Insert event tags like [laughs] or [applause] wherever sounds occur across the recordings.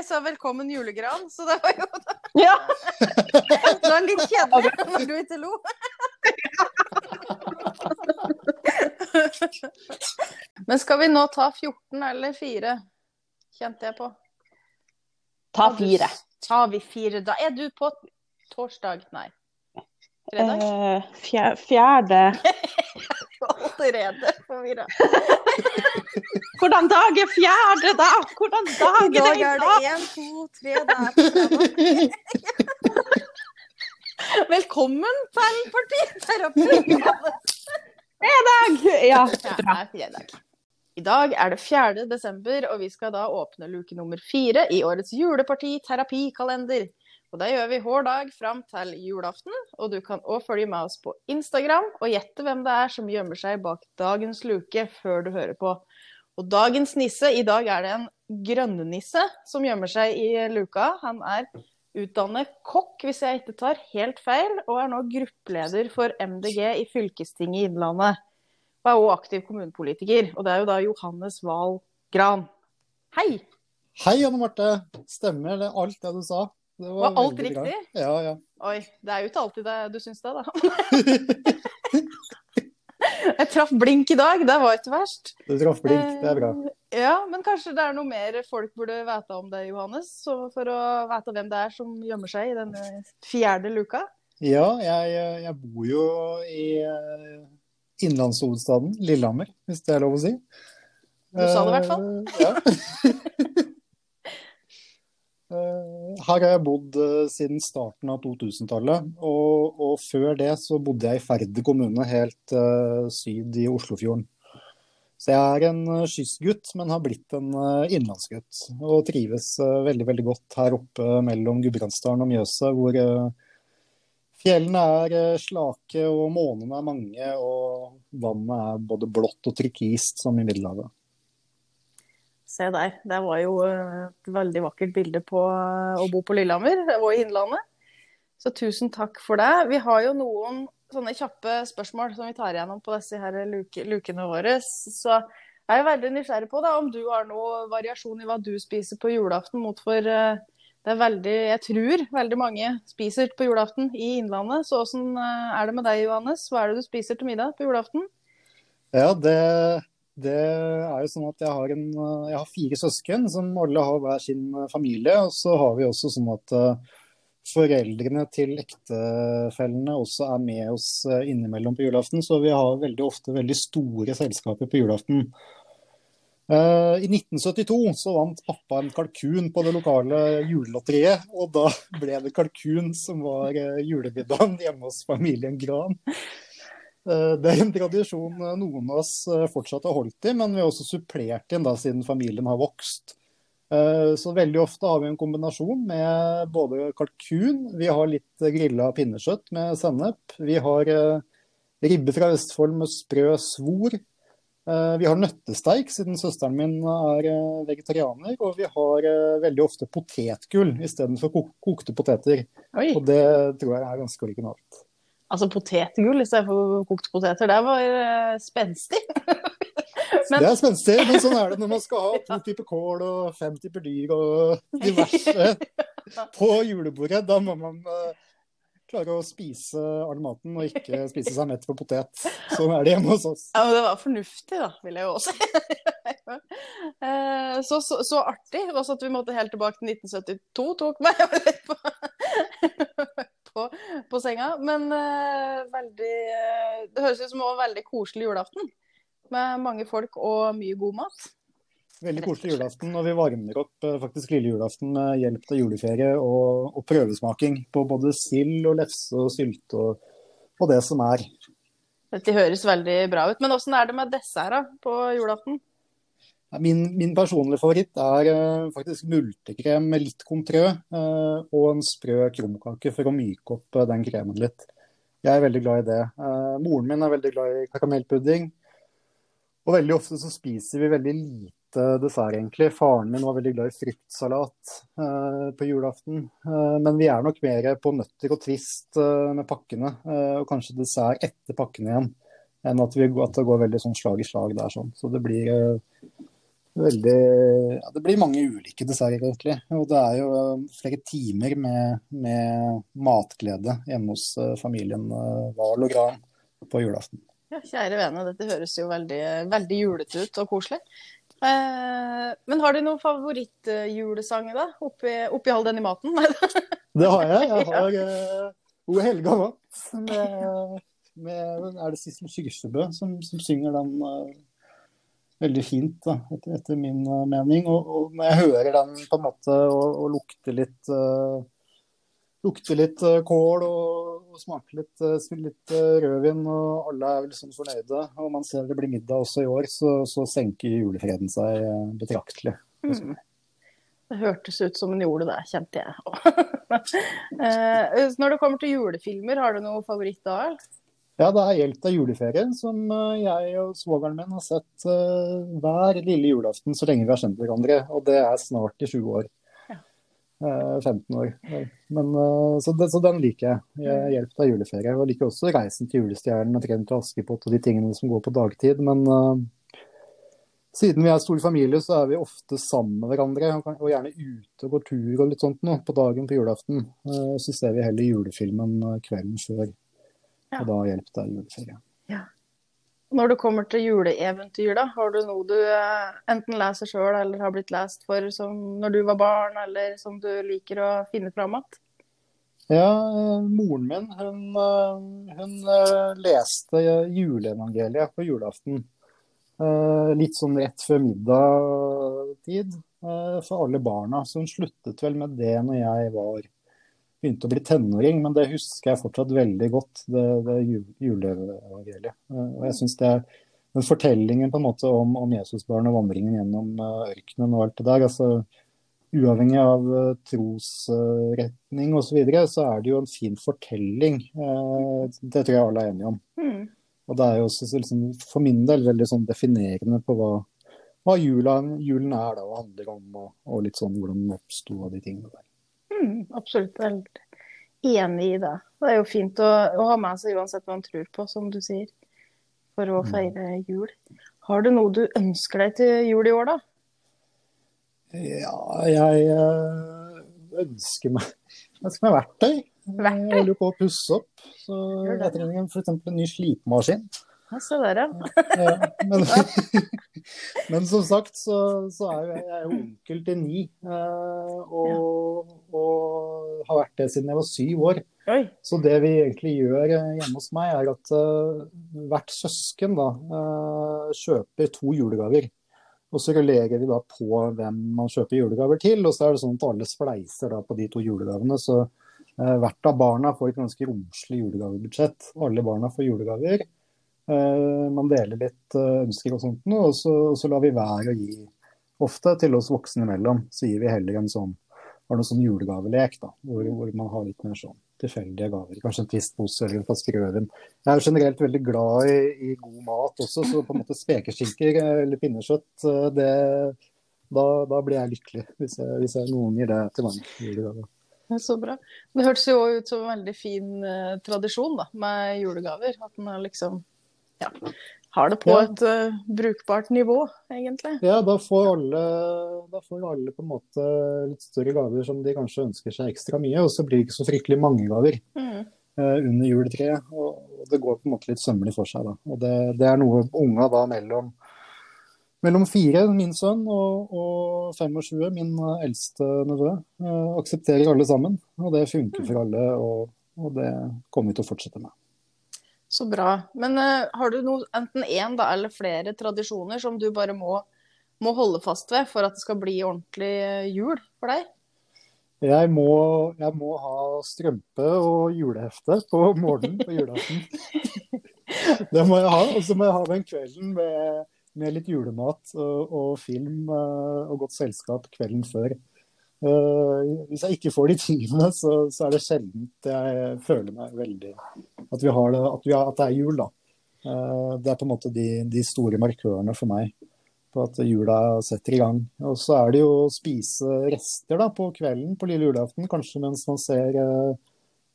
vi sa velkommen julegran, så det var jo [laughs] Ja. det var litt kjedelig når du ikke lo. [laughs] Men skal vi nå ta 14 eller 4? Kjente jeg på. Ta fire. Tar vi fire, da er du på torsdag? Nei. Fredag? Eh, fjer- fjerde [laughs] Allerede forvirra. Hvordan dag er fjerde, da? Hvordan dag er dag det dag er det én, to, tre, det er. [laughs] Velkommen til partiterapi! Fredag! Ja, bra. fredag. I dag er det 4. desember, og vi skal da åpne luke nummer fire i årets juleparti-terapikalender. Og det gjør vi hver dag fram til julaften, og du kan òg følge med oss på Instagram og gjette hvem det er som gjemmer seg bak dagens luke før du hører på. Og dagens nisse, i dag er det en grønnenisse som gjemmer seg i luka. Han er utdannet kokk, hvis jeg ikke tar helt feil, og er nå gruppeleder for MDG i fylkestinget i Innlandet. Og er òg aktiv kommunepolitiker. Og det er jo da Johannes Wahl Gran. Hei! Hei, Anne Marte. Stemmer det alt det du sa? Det Var alt riktig? bra. Ja, ja. Oi, det er jo ikke alltid det du syns det, da. [laughs] Jeg traff blink i dag, det var ikke verst. Du traff blink, det er bra. Eh, Ja, men kanskje det er noe mer folk burde vite om det, Johannes? Så for å vite hvem det er som gjemmer seg i denne fjerde luka? Ja, jeg, jeg bor jo i eh, innlandshovedstaden Lillehammer, hvis det er lov å si. Du sa det i hvert fall. Eh, Ja. [laughs] Eh, Her har jeg bodd eh, siden starten av 2000-tallet, og, og før det så bodde jeg i Færder kommune, helt eh, syd i Oslofjorden. Så jeg er en kystgutt, men har blitt en innlandsgutt. Og trives veldig, veldig godt her oppe mellom Gudbrandsdalen og Mjøsa, hvor fjellene er slake og månene er mange, og vannet er både blått og turkist som i Middelhavet. Se der. Det var jo eh, et veldig vakkert bilde på eh, å bo på Lillehammer og i Innlandet. Så tusen takk for det. Vi har jo noen sånne kjappe spørsmål som vi tar igjennom på disse her luke, lukene våre. Så jeg er veldig nysgjerrig på da, om du har noe variasjon i hva du spiser på julaften mot for eh, det er veldig, jeg tror veldig mange spiser på julaften i Innlandet. Så åssen er det med deg, Johannes? Hva er det du spiser til middag på julaften? Ja, det, det er jo sånn at jeg har, en, jeg har fire søsken som alle har hver sin familie. Og så har vi også sånn at eh, foreldrene til ektefellene også er med oss eh, innimellom på julaften. Så vi har veldig ofte veldig store selskaper på julaften. Eh, I 1972 så vant pappa en kalkun på det lokale julelotteriet, og da ble det kalkun som var eh, julemiddagen hjemme hos familien Gran. Eh, Det er en tradisjon eh, noen av oss eh, fortsatt har holdt i, men vi har også supplert inn da, siden familien har vokst. Så veldig ofte har vi en kombinasjon med både kalkun, vi har litt grilla pinnekjøtt med sennep, vi har ribbe fra Vestfold med sprø svor, vi har nøttesteik siden søsteren min er vegetarianer, og vi har veldig ofte potetgull istedenfor kok kokte poteter. Oi, Og det tror jeg er ganske originalt. Altså potetgull istedenfor kokte poteter. Det var uh, spenstig. [laughs] Men- Det er spenstig, men sånn er det når man skal ha to typer kål og fem typer dyr og diverse [laughs] på julebordet. Da må man uh, klare å spise all maten og ikke spise seg mett på potet. Sånn er det hjemme hos oss. Ja, men det var fornuftig, da, vil jeg jo også si. [laughs] Eh, så, så, så artig. Også at vi måtte helt tilbake til 1972 tok meg litt på, på, senga. Men uh, veldig uh, Det høres ut som en veldig koselig julaften. Med mange folk og mye god mat. Veldig koselig julaften, og vi varmer opp uh, faktisk lille julaften med hjelp av juleferie og, og prøvesmaking på både sild og lefse og sylte og, og det som er. Dette høres veldig bra ut. Men åssen er det med dessert da, på julaften? Min, min personlige favoritt er uh, faktisk multekrem med litt kontrø uh, og en sprø krumkake for å myke opp uh, den kremen litt. Jeg er veldig glad i det. Moren min er veldig glad i karamellpudding. Og veldig ofte så spiser vi veldig lite dessert, egentlig. Faren min var veldig glad i fruktsalat på julaften. Men vi er nok mer på nøtter og twist med pakkene, og kanskje dessert etter pakkene igjen. Enn at, vi, at det går veldig sånn slag i slag der. Sånn. Så det blir veldig ja, Det blir mange ulike desserter, egentlig. Og det er jo flere timer med, med matglede hjemme hos eh, familien Wahl og Gran på julaften. Ja, kjære vene, dette høres jo veldig, veldig julete ut og koselig. Eh, men har du noen favorittjulesanger, da? Oppi, oppi all den i maten? [laughs] det har jeg. Jeg har uh, O helga natt med, med, Er det Sissel Kyrkjebø som, som, synger den uh, veldig fint, da, etter, etter min uh, mening. Og, og, når jeg hører den på en måte og, og lukter litt uh, lukter litt kål og, og smaker litt, litt rødvin, og alle er liksom fornøyde. Og man ser det blir middag også i år, så, så senker julefreden seg betraktelig. Mm. Det hørtes ut som en gjorde det, kjente jeg. [laughs] Når det kommer til julefilmer, har du noe favoritt da? Ja, det er 'Hjelp av juleferien', som eh, jeg og svogeren min har sett uh, hver lille julaften så lenge vi har kjent hverandre. Og det er snart i 20 år. Ja. Uh, 15 år. Men, uh, så, det, så, den liker jeg. jeg 'Hjelp av juleferie'. Og liker også 'Reisen til julestjernen' og 'Trent til Askepott' og de tingene som går på dagtid. Men siden vi er stor familie, så er vi ofte sammen med hverandre. Og gjerne ute og går tur og litt sånt nå på dagen på julaften. Så ser vi heller julefilmen kvelden før. Og da hjelper det juleferie. Ja. Når det kommer til juleeventyr, da, har du noe du eh, enten leser sjøl eller har blitt lest for som når du var barn, eller som du liker å finne fram igjen? Ja, eh, moren min hun, eh, hun leste juleevangeliet på julaften. Litt sånn rett før middagstid for alle barna. Så hun sluttet vel med det når jeg var begynte å bli tenåring, men det husker jeg fortsatt veldig godt, det, det juleevangeliet. Eh, og jeg synes det er den fortellingen på en måte om, om Jesusbarnet og vandringen gjennom eh, ørkenen og alt det der, altså uavhengig av uh, trosretning osv., så, videre, så er det jo en fin fortelling. Det tror jeg alle er enige om. Mm. Og det er jo også liksom, for min del veldig sånn definerende på hva, hva julen, julen, er da, og handler om, og, og litt sånn hvordan den oppsto og de tingene der. Mm, absolutt. Helt enig i det. Det er jo fint å, å, ha med seg uansett hva man tror på, som du sier, for å mm. feire jul. Har du noe du ønsker deg til jul i år, da? Ja, jeg øh, ønsker meg jeg [laughs] ønsker meg verktøy. verktøy. Jeg holder på å pusse opp. Så jeg trenger f.eks. en ny slipemaskin. Se der, ja. ja men, [laughs] men, som sagt så, så er jeg, jeg er jo onkel til ni. Eh, og, og, har vært det siden jeg var syv år. Oi. Så det vi egentlig gjør eh, hjemme hos meg, er at uh, hvert søsken da, kjøper to julegaver. Og så rullerer vi da på hvem man kjøper julegaver til. Og så er det sånn at alle spleiser da på de to julegavene. Så hvert av barna får et ganske romslig julegavebudsjett. Alle barna får julegaver. Eh, man deler litt eh, ønsker og sånt, og så, så lar vi være å gi ofte til oss voksne imellom. Så gir vi heller en sånn har noe sånn julegavelek, da, hvor, hvor, man har litt mer sånn tilfeldige gaver. Kanskje en Twist-pose eller en flaske rødvin. Jeg er jo generelt veldig glad i, i, god mat også, så på en måte spekeskinker eller pinnekjøtt, eh, det, da, da, blir jeg lykkelig hvis, jeg, hvis jeg, noen gir det til meg. Julegave. Så bra. Det hørtes jo ut som en veldig fin eh, tradisjon da, med julegaver. At man liksom ja, har det på ja. et uh, brukbart nivå, egentlig. Ja, da får, alle, da får, alle, på en måte litt større gaver som de kanskje ønsker seg ekstra mye, og så blir det ikke så fryktelig mange gaver mm. uh, under juletreet. Og, det går på en måte litt sømmelig for seg. da. Og det, det er noe unga da mellom mellom fire, min sønn, og, og 25, min eldste nevø, uh, aksepterer alle sammen. Og det funker for alle, og, og det kommer vi til å fortsette med. Så bra. Men uh, har du noe, enten én eller flere tradisjoner som du bare må, må, holde fast ved for at det skal bli ordentlig uh, jul for deg? Jeg må, jeg må, ha strømpe og julehefte på morgenen på julaften. [laughs] det må jeg ha. Og så må jeg ha den kvelden med, med litt julemat og, og film uh, og godt selskap kvelden før. Uh, hvis jeg ikke får de tingene, så, så, er det sjelden jeg føler meg veldig At, vi har det, at, vi har, at det er jul, da. Uh, det er på en måte de, de, store markørene for meg på at jula setter i gang. Og så er det jo å spise rester da, på kvelden på lille julaften, kanskje mens man ser uh,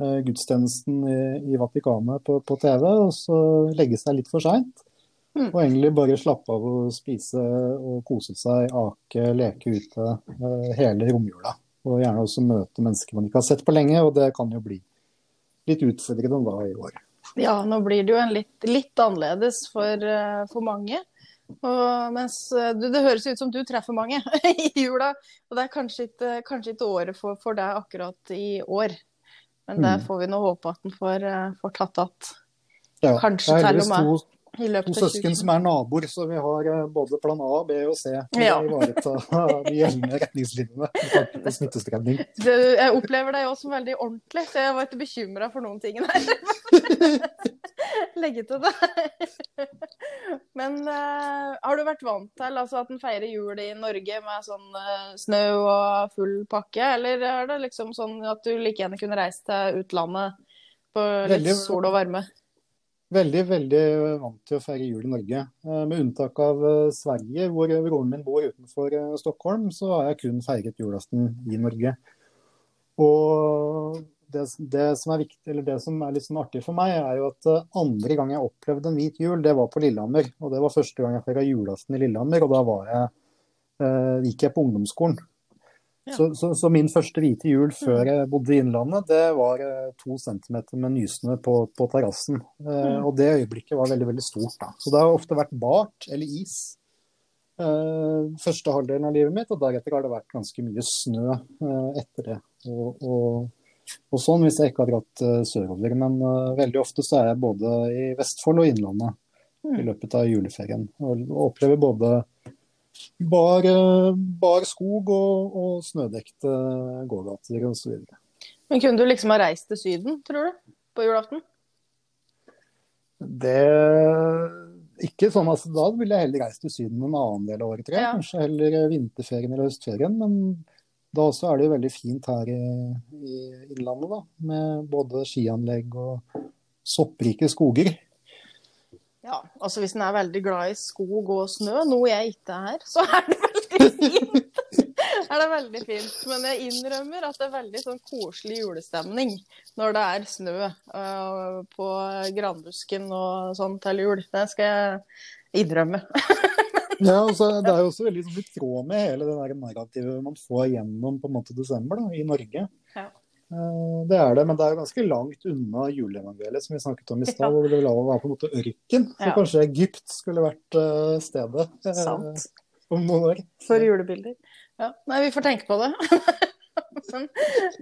gudstjenesten i, i Vatikanet på, på, TV, og så legge seg litt for seint. Mm. Og egentlig bare slappe av og spise og kose seg, ake, leke ute eh, hele romjula. Og gjerne også møte mennesker man ikke har sett på lenge, og det kan jo bli litt utfordrende da i år. Ja, nå blir det jo en litt, litt annerledes for, eh, for mange. Og mens eh, du, det høres ut som du treffer mange [laughs] i jula, og det er kanskje ikke, kanskje ikke året for, for deg akkurat i år. Men det Mm. får vi nå håpe at en får, får tatt att Ja, Kanskje til og med to, søsken som er naboer, så vi har eh, både plan A, B og C for Ja. å ivareta de gjeldende retningslinjene på [laughs] smittespredning. Jeg opplever deg også som veldig ordentlig, så jeg var ikke bekymra for noen ting der. [laughs] Legge til det. Men uh, har du vært vant til altså, at en feirer jul i Norge med sånn uh, snø og full pakke, eller er det liksom sånn at du like gjerne kunne reist til utlandet på litt Veldig- sol og varme? Veldig, veldig vant til å feire jul i Norge. Eh, Med unntak av eh, Sverige, hvor broren min bor utenfor eh, Stockholm, så har jeg kun feiret julaften i Norge. Og det, det som er viktig, eller det som er litt sånn artig for meg, er jo at andre gang jeg opplevde en hvit jul, det var på Lillehammer. Og det var første gang jeg feira julaften i Lillehammer, og da var jeg, gikk jeg på ungdomsskolen. Ja. Så, så, så min første hvite jul før jeg bodde i Innlandet, det var eh, to centimeter med nysnø på, på terrassen. Eh, Mm. og det øyeblikket var veldig, veldig stort. da. Så det har ofte vært bart eller is eh, første halvdelen av livet mitt, og deretter har det vært ganske mye snø eh, etter det. Og, og, og sånn hvis jeg ikke har dratt eh, sørover. Men eh, veldig ofte så er jeg både i Vestfold og Innlandet i Mm. løpet av juleferien. Og, og opplever både bar, eh, bar skog og, og snødekte gågater osv. Men kunne du liksom ha reist til Syden, tror du, på julaften? Det ikke sånn, altså, Da ville jeg heller reist til Syden en annen del av året, tror jeg. Ja. Kanskje heller vinterferien eller høstferien. Men da også er det jo veldig fint her i, i Innlandet, da. Med både skianlegg og sopprike skoger. Ja, altså hvis en er veldig glad i skog og snø, noe jeg ikke er, så er det veldig [laughs] fint. er det veldig fint. Men jeg innrømmer at det er veldig sånn koselig julestemning når det er snø uh, på granbusken og sånn til jul. Det skal jeg innrømme. [laughs] Ja, altså, Det er jo også veldig sånn, i tråd med hele det der narrativet man får gjennom på en måte desember da, i Norge. Ja. Eh, Det er det, men det er jo ganske langt unna juleevangeliet som vi snakket om i stad. hvor det var på en måte ørken. Så Ja. kanskje Egypt skulle vært eh, stedet eh, Sant. om noen år. For julebilder. Ja. Nei, vi får tenke på det. [laughs] men,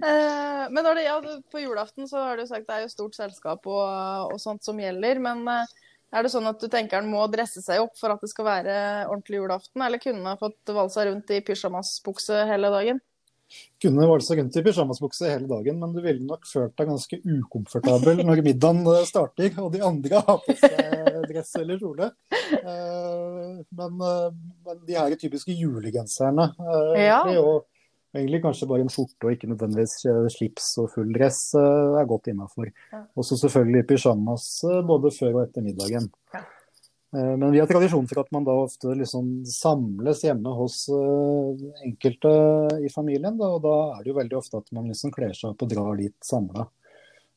eh, men det, ja, på julaften så har du sagt det er jo stort selskap og, og sånt som gjelder. Men er det sånn at du tenker han må dresse seg opp for at det skal være ordentlig julaften? Eller kunne han ha fått valsa rundt i pysjamasbukse hele dagen? Kunne valsa rundt i pysjamasbukse hele dagen, men du ville nok følt deg ganske ukomfortabel når middagen eh, starter og de andre har på seg dress eller kjole. Eh, Men, eh, men de her typiske julegenserne Ja. Ja. er og egentlig kanskje bare en skjorte og ikke nødvendigvis slips og full dress er godt innafor. Ja. Og så selvfølgelig pysjamas både før og etter middagen. Eh, Men vi har tradisjon for at man da ofte liksom samles hjemme hos eh, enkelte i familien. Da, og da er det jo veldig ofte at man liksom kler seg opp og drar dit samla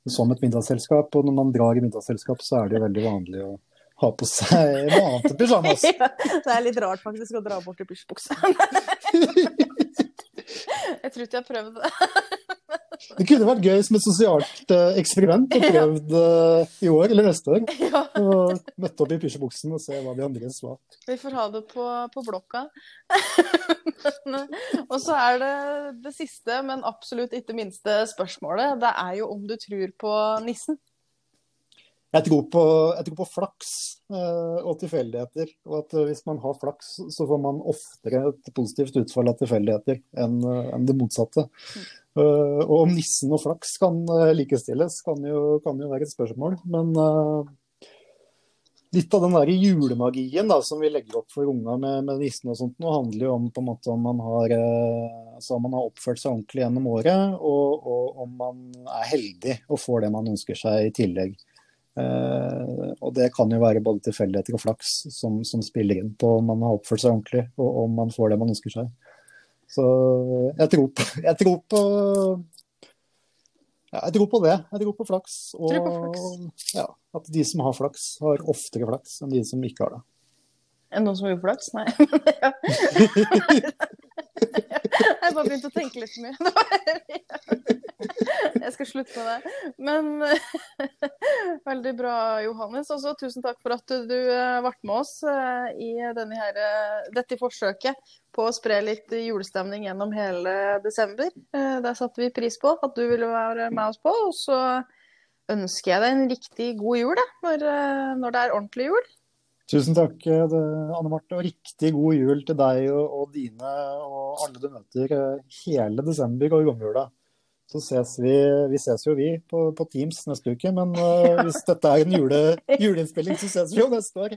som et middagsselskap. Og når man drar i middagsselskap, så er det jo veldig vanlig å ha på seg noe annet enn pysjamas. [laughs] Ja, det er litt rart faktisk å dra bort i pysjbuksa. [laughs] jeg tror ikke jeg har prøvd det. Det kunne vært gøy som et sosialt eh, eksperiment å [laughs] prøve eh, i år eller neste år. [laughs] Ja, Og møtte opp i pysjebuksen og se hva de andre var. vi får ha det på, på blokka. [laughs] Men, og så er det det siste, men absolutt ikke minste spørsmålet. Det er jo om du tror på nissen. Jeg tror på, jeg tror på flaks eh, og tilfeldigheter. Og at eh, hvis man har flaks, så får man oftere et positivt utfall av tilfeldigheter enn eh, enn det motsatte. Uh, og om nissen og flaks kan uh, likestilles, kan jo, kan jo være et spørsmål. Men uh, litt av den der julemagien da, som vi legger opp for unga med, med nissen og sånt, nå handler jo om på en måte om man har, altså om man har oppført seg ordentlig gjennom året, og, og om man er heldig og får det man ønsker seg i tillegg. Eh, og det kan jo være både tilfeldigheter og flaks som, som spiller inn på om man har oppført seg ordentlig, og om man får det man ønsker seg. Så jeg tror på, [laughs] jeg tror på jeg tror på det. Jeg tror på flaks. Og på flaks. Ja, at de som har flaks, har oftere flaks enn de som ikke har det. Det noen som har uflaks? Nei. [laughs] Ja. [laughs] Jeg bare begynte å tenke litt mye. [laughs] Jeg skal slutte med det. Men [laughs] veldig bra, Johannes. Også tusen takk for at du eh, ble med oss eh, i her, eh, dette forsøket på å spre litt julestemning gjennom hele desember. Eh, Det satte vi pris på at du ville være med oss på. Og så ønsker jeg deg en riktig god jul, da, når, eh, når det er ordentlig jul. Tusen takk, eh, Anne Marte, og riktig god jul til deg og, og dine og alle du møter eh, hele desember og romjula. Så ses vi, vi ses jo vi på, på Teams neste uke, men [laughs] uh, hvis dette er en jule, juleinnspilling, så ses vi jo neste år.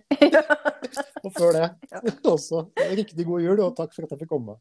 [laughs] Og før det [laughs] også. Riktig god jul, og takk for at jeg fikk komme.